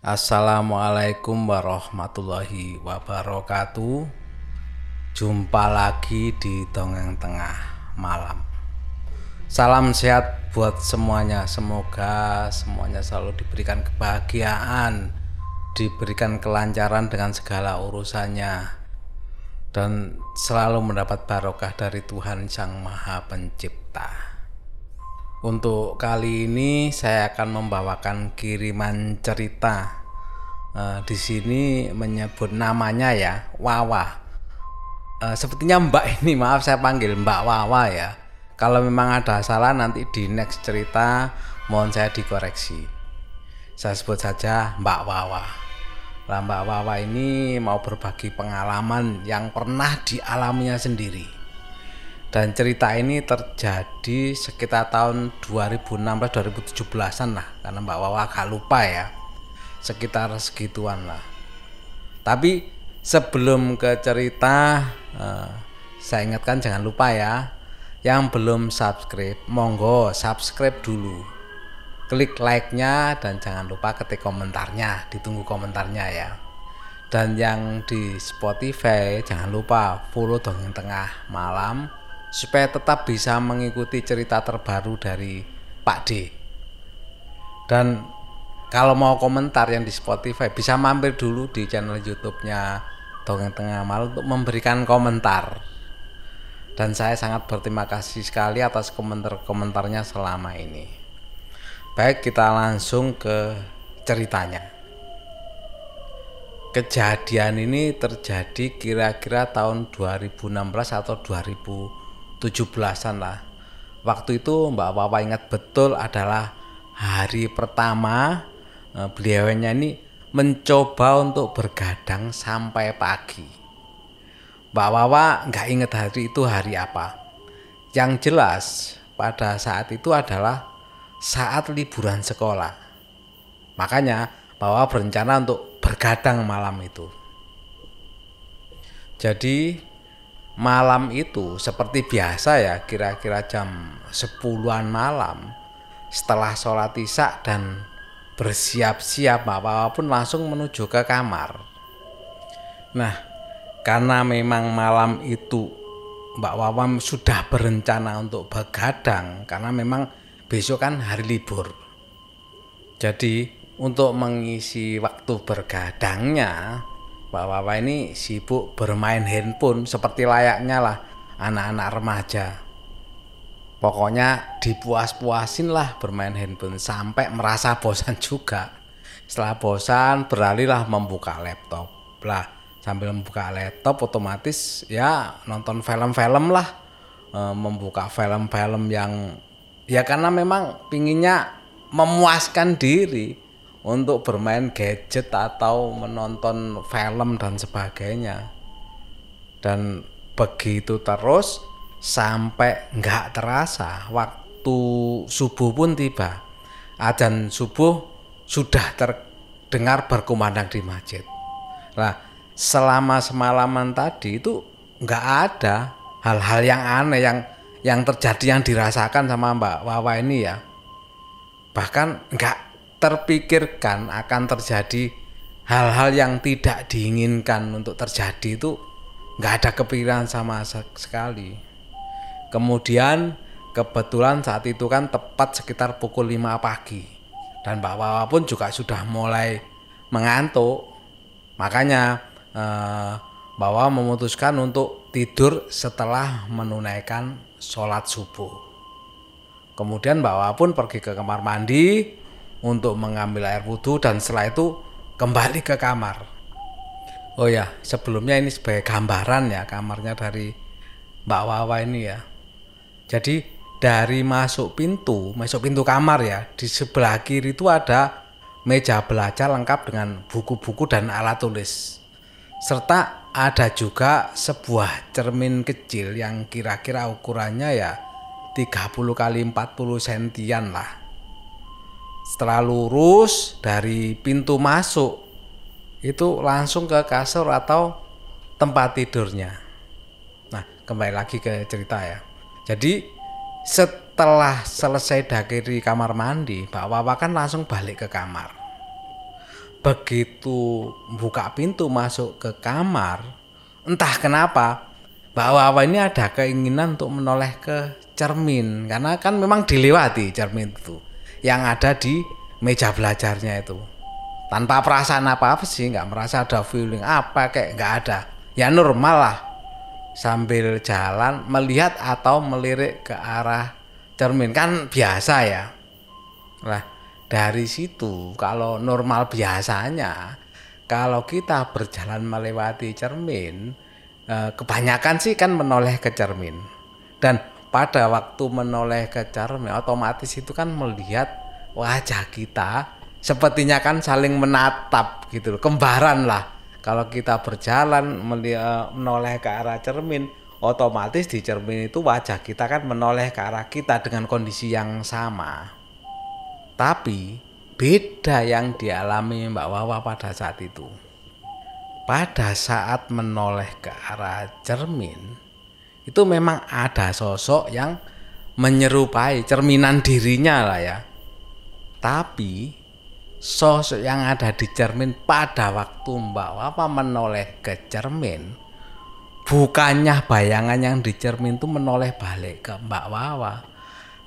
Assalamualaikum warahmatullahi wabarakatuh. Jumpa lagi di Dongeng Tengah Malam. Salam sehat buat semuanya. Semoga semuanya selalu diberikan kebahagiaan, diberikan kelancaran dengan segala urusannya, dan selalu mendapat barokah dari Tuhan Sang Maha Pencipta. Untuk kali ini saya akan membawakan kiriman cerita. Uh, di sini menyebut namanya ya Wawa. Uh, sepertinya Mbak ini maaf saya panggil Mbak Wawa ya. Kalau memang ada salah nanti di next cerita mohon saya dikoreksi. Saya sebut saja Mbak Wawa. Nah, Mbak Wawa ini mau berbagi pengalaman yang pernah dialaminya sendiri dan cerita ini terjadi sekitar tahun 2016-2017an lah. Karena Mbak Wawa agak lupa ya. Sekitar segituan lah. Tapi sebelum ke cerita eh, saya ingatkan jangan lupa ya. Yang belum subscribe monggo subscribe dulu. Klik like-nya dan jangan lupa ketik komentarnya. Ditunggu komentarnya ya. Dan yang di Spotify jangan lupa follow dongeng tengah malam supaya tetap bisa mengikuti cerita terbaru dari Pak D. Dan kalau mau komentar yang di Spotify bisa mampir dulu di channel YouTube-nya Dongeng Tengah Malam untuk memberikan komentar. Dan saya sangat berterima kasih sekali atas komentar-komentarnya selama ini. Baik, kita langsung ke ceritanya. Kejadian ini terjadi kira-kira tahun 2016 atau 2000 17-an lah. Waktu itu Mbak Wawa ingat betul adalah hari pertama eh, beliaunya ini mencoba untuk bergadang sampai pagi. Mbak Wawa nggak ingat hari itu hari apa. Yang jelas pada saat itu adalah saat liburan sekolah. Makanya Mbak Wawa berencana untuk bergadang malam itu. Jadi malam itu seperti biasa ya kira-kira jam 10-an malam setelah sholat isya dan bersiap-siap Mbak Wawa pun langsung menuju ke kamar. Nah, karena memang malam itu Mbak Wawa sudah berencana untuk begadang karena memang besok kan hari libur. Jadi untuk mengisi waktu bergadangnya Pak Wawa ini sibuk bermain handphone seperti layaknya lah anak-anak remaja. Pokoknya dipuas-puasin lah bermain handphone sampai merasa bosan juga. Setelah bosan beralihlah membuka laptop. Lah sambil membuka laptop otomatis ya nonton film-film lah. E, membuka film-film yang ya karena memang pinginnya memuaskan diri untuk bermain gadget atau menonton film dan sebagainya. Dan begitu terus sampai nggak terasa waktu subuh pun tiba. Ajan subuh sudah terdengar berkumandang di masjid. Nah selama semalaman tadi itu nggak ada hal-hal yang aneh yang yang terjadi yang dirasakan sama Mbak Wawa ini ya. Bahkan nggak terpikirkan akan terjadi hal-hal yang tidak diinginkan untuk terjadi itu nggak ada kepikiran sama sekali. Kemudian kebetulan saat itu kan tepat sekitar pukul 5 pagi dan Mbak Wawa pun juga sudah mulai mengantuk. Makanya eh, memutuskan untuk tidur setelah menunaikan sholat subuh. Kemudian Mbak Wawa pun pergi ke kamar mandi, untuk mengambil air wudhu dan setelah itu kembali ke kamar. Oh ya, sebelumnya ini sebagai gambaran ya kamarnya dari Mbak Wawa ini ya. Jadi dari masuk pintu, masuk pintu kamar ya, di sebelah kiri itu ada meja belajar lengkap dengan buku-buku dan alat tulis. Serta ada juga sebuah cermin kecil yang kira-kira ukurannya ya 30 kali 40 sentian lah setelah lurus dari pintu masuk itu langsung ke kasur atau tempat tidurnya. Nah, kembali lagi ke cerita ya. Jadi setelah selesai dari kamar mandi, Mbak Wawa kan langsung balik ke kamar. begitu buka pintu masuk ke kamar, entah kenapa Mbak Wawa ini ada keinginan untuk menoleh ke cermin karena kan memang dilewati cermin itu yang ada di meja belajarnya itu. Tanpa perasaan apa apa sih nggak merasa ada feeling apa kayak nggak ada. Ya normal lah. Sambil jalan melihat atau melirik ke arah cermin. Kan biasa ya. Lah dari situ kalau normal biasanya kalau kita berjalan melewati cermin eh, kebanyakan sih kan menoleh ke cermin. Dan pada waktu menoleh ke cermin otomatis itu kan melihat wajah kita sepertinya kan saling menatap gitu loh kembaran lah. Kalau kita berjalan menoleh ke arah cermin otomatis di cermin itu wajah kita kan menoleh ke arah kita dengan kondisi yang sama. Tapi beda yang dialami Mbak Wawa pada saat itu. Pada saat menoleh ke arah cermin itu memang ada sosok yang menyerupai cerminan dirinya lah ya. Tapi sosok yang ada di cermin pada waktu Mbak Wawa menoleh ke cermin bukannya bayangan yang di cermin itu menoleh balik ke Mbak Wawa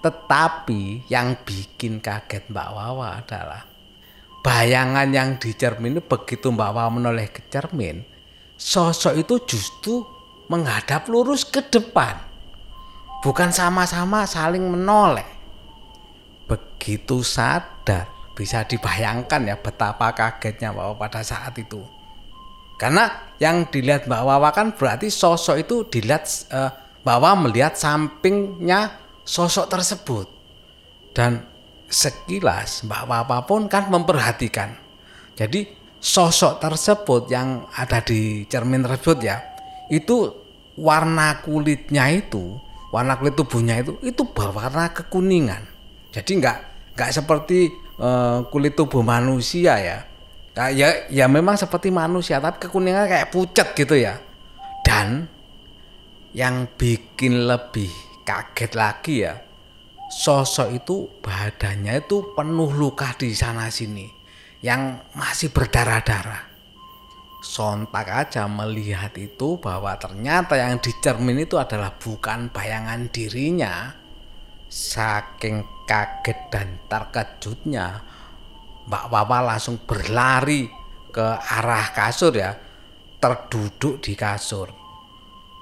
tetapi yang bikin kaget Mbak Wawa adalah bayangan yang di cermin itu begitu Mbak Wawa menoleh ke cermin sosok itu justru menghadap lurus ke depan bukan sama-sama saling menoleh begitu sadar bisa dibayangkan ya betapa kagetnya Wawa pada saat itu. Karena yang dilihat Mbak Wawa kan berarti sosok itu dilihat eh, Mbak Wawa melihat sampingnya sosok tersebut. Dan sekilas Mbak Wawa pun kan memperhatikan. Jadi sosok tersebut yang ada di cermin tersebut ya, itu warna kulitnya itu, warna kulit tubuhnya itu itu berwarna kekuningan. Jadi nggak nggak seperti uh, kulit tubuh manusia ya. Nah, ya ya memang seperti manusia tapi kekuningan kayak pucat gitu ya. Dan yang bikin lebih kaget lagi ya, sosok itu badannya itu penuh luka di sana sini yang masih berdarah-darah. Sontak aja melihat itu bahwa ternyata yang dicermin itu adalah bukan bayangan dirinya. Saking kaget dan terkejutnya Mbak Wawa langsung berlari ke arah kasur ya terduduk di kasur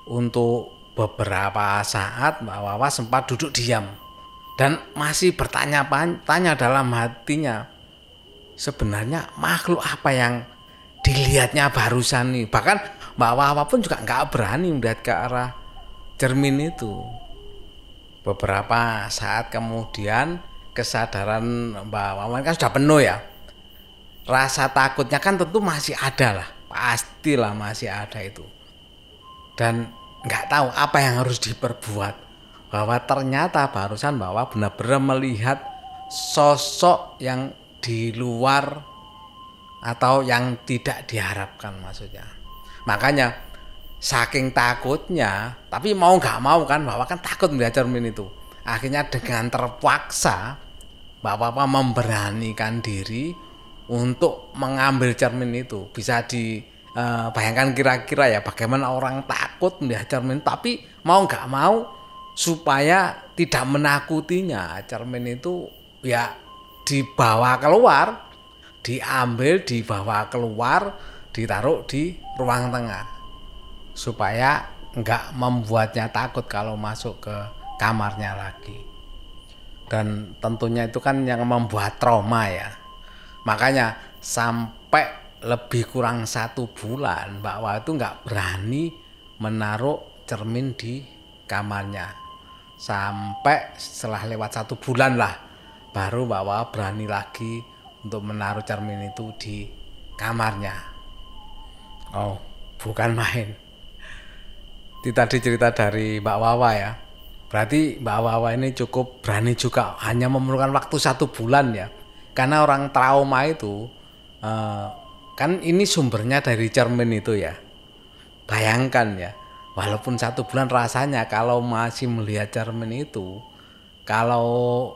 untuk beberapa saat Mbak Wawa sempat duduk diam dan masih bertanya-tanya dalam hatinya sebenarnya makhluk apa yang dilihatnya barusan nih. Bahkan Mbak Wawa pun juga nggak berani melihat ke arah cermin itu. Beberapa saat kemudian kesadaran Mbak Wawan kan sudah penuh ya. Rasa takutnya kan tentu masih ada lah. Pastilah masih ada itu. Dan nggak tahu apa yang harus diperbuat. Bahwa ternyata barusan bahwa benar-benar melihat sosok yang di luar atau yang tidak diharapkan maksudnya. Makanya saking takutnya tapi mau nggak mau kan bahwa kan takut melihat cermin itu. Akhirnya dengan terpaksa bapak-bapak memberanikan diri untuk mengambil cermin itu. Bisa dibayangkan uh, kira-kira ya bagaimana orang takut melihat cermin tapi mau nggak mau supaya tidak menakutinya cermin itu ya dibawa keluar diambil dibawa keluar ditaruh di ruang tengah. Supaya nggak membuatnya takut kalau masuk ke kamarnya lagi. Dan tentunya itu kan yang membuat trauma ya. Makanya sampai lebih kurang satu bulan Mbak Wa itu nggak berani menaruh cermin di kamarnya. Sampai setelah lewat satu bulan lah baru Mbak Wa berani lagi untuk menaruh cermin itu di kamarnya oh bukan main itu tadi cerita dari Mbak Wawa ya. Berarti Mbak Wawa ini cukup berani juga hanya memerlukan waktu satu bulan ya. Karena orang trauma itu uh, kan ini sumbernya dari cermin itu ya. Bayangkan ya, walaupun satu bulan rasanya kalau masih melihat cermin itu kalau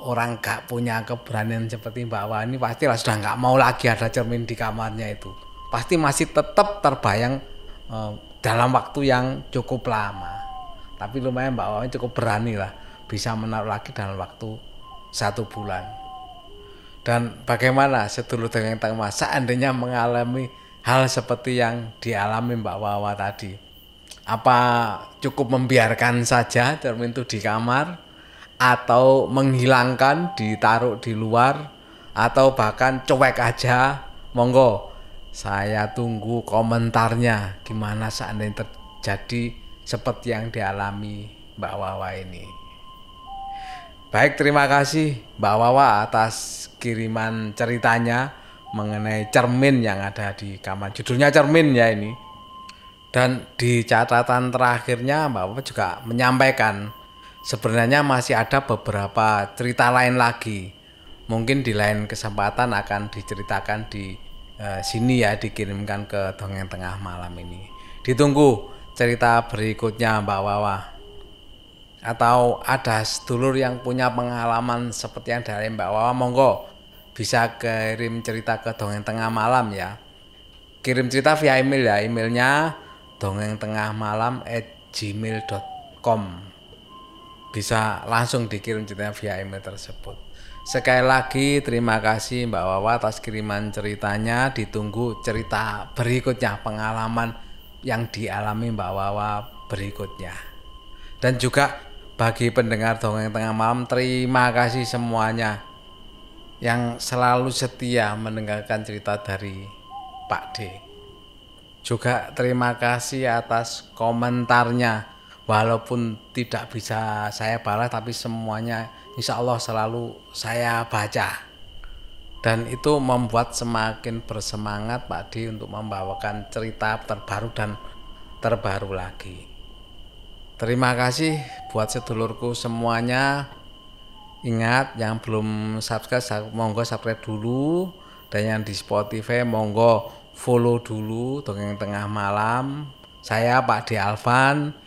orang gak punya keberanian seperti Mbak Wani pastilah sudah nggak mau lagi ada cermin di kamarnya itu. Pasti masih tetap terbayang eh, dalam waktu yang cukup lama. Tapi lumayan Mbak Wani cukup berani lah bisa menaruh lagi dalam waktu satu bulan. Dan bagaimana sedulur dengan tengah seandainya mengalami hal seperti yang dialami Mbak Wawa tadi apa cukup membiarkan saja cermin itu di kamar atau menghilangkan ditaruh di luar atau bahkan cuek aja. Monggo saya tunggu komentarnya. Gimana seandainya terjadi seperti yang dialami Mbak Wawa ini? Baik terima kasih Mbak Wawa atas kiriman ceritanya mengenai cermin yang ada di kamar. Judulnya cermin ya ini. Dan di catatan terakhirnya Mbak Wawa juga menyampaikan sebenarnya masih ada beberapa cerita lain lagi. Mungkin di lain kesempatan akan diceritakan di uh, sini ya, dikirimkan ke dongeng tengah malam ini. Ditunggu cerita berikutnya Mbak Wawa. Atau ada sedulur yang punya pengalaman seperti yang dari Mbak Wawa, monggo bisa kirim cerita ke dongeng tengah malam ya. Kirim cerita via email ya, emailnya dongeng tengah malam at gmail.com bisa langsung dikirim ceritanya via email tersebut. Sekali lagi terima kasih Mbak Wawa atas kiriman ceritanya. Ditunggu cerita berikutnya pengalaman yang dialami Mbak Wawa berikutnya. Dan juga bagi pendengar dongeng tengah malam terima kasih semuanya yang selalu setia mendengarkan cerita dari Pak D. Juga terima kasih atas komentarnya walaupun tidak bisa saya balas tapi semuanya insya Allah selalu saya baca. Dan itu membuat semakin bersemangat Pak Di untuk membawakan cerita terbaru dan terbaru lagi. Terima kasih buat sedulurku semuanya. Ingat yang belum subscribe monggo subscribe dulu. Dan yang di Spotify monggo follow dulu dongeng tengah malam. Saya Pak Di Alvan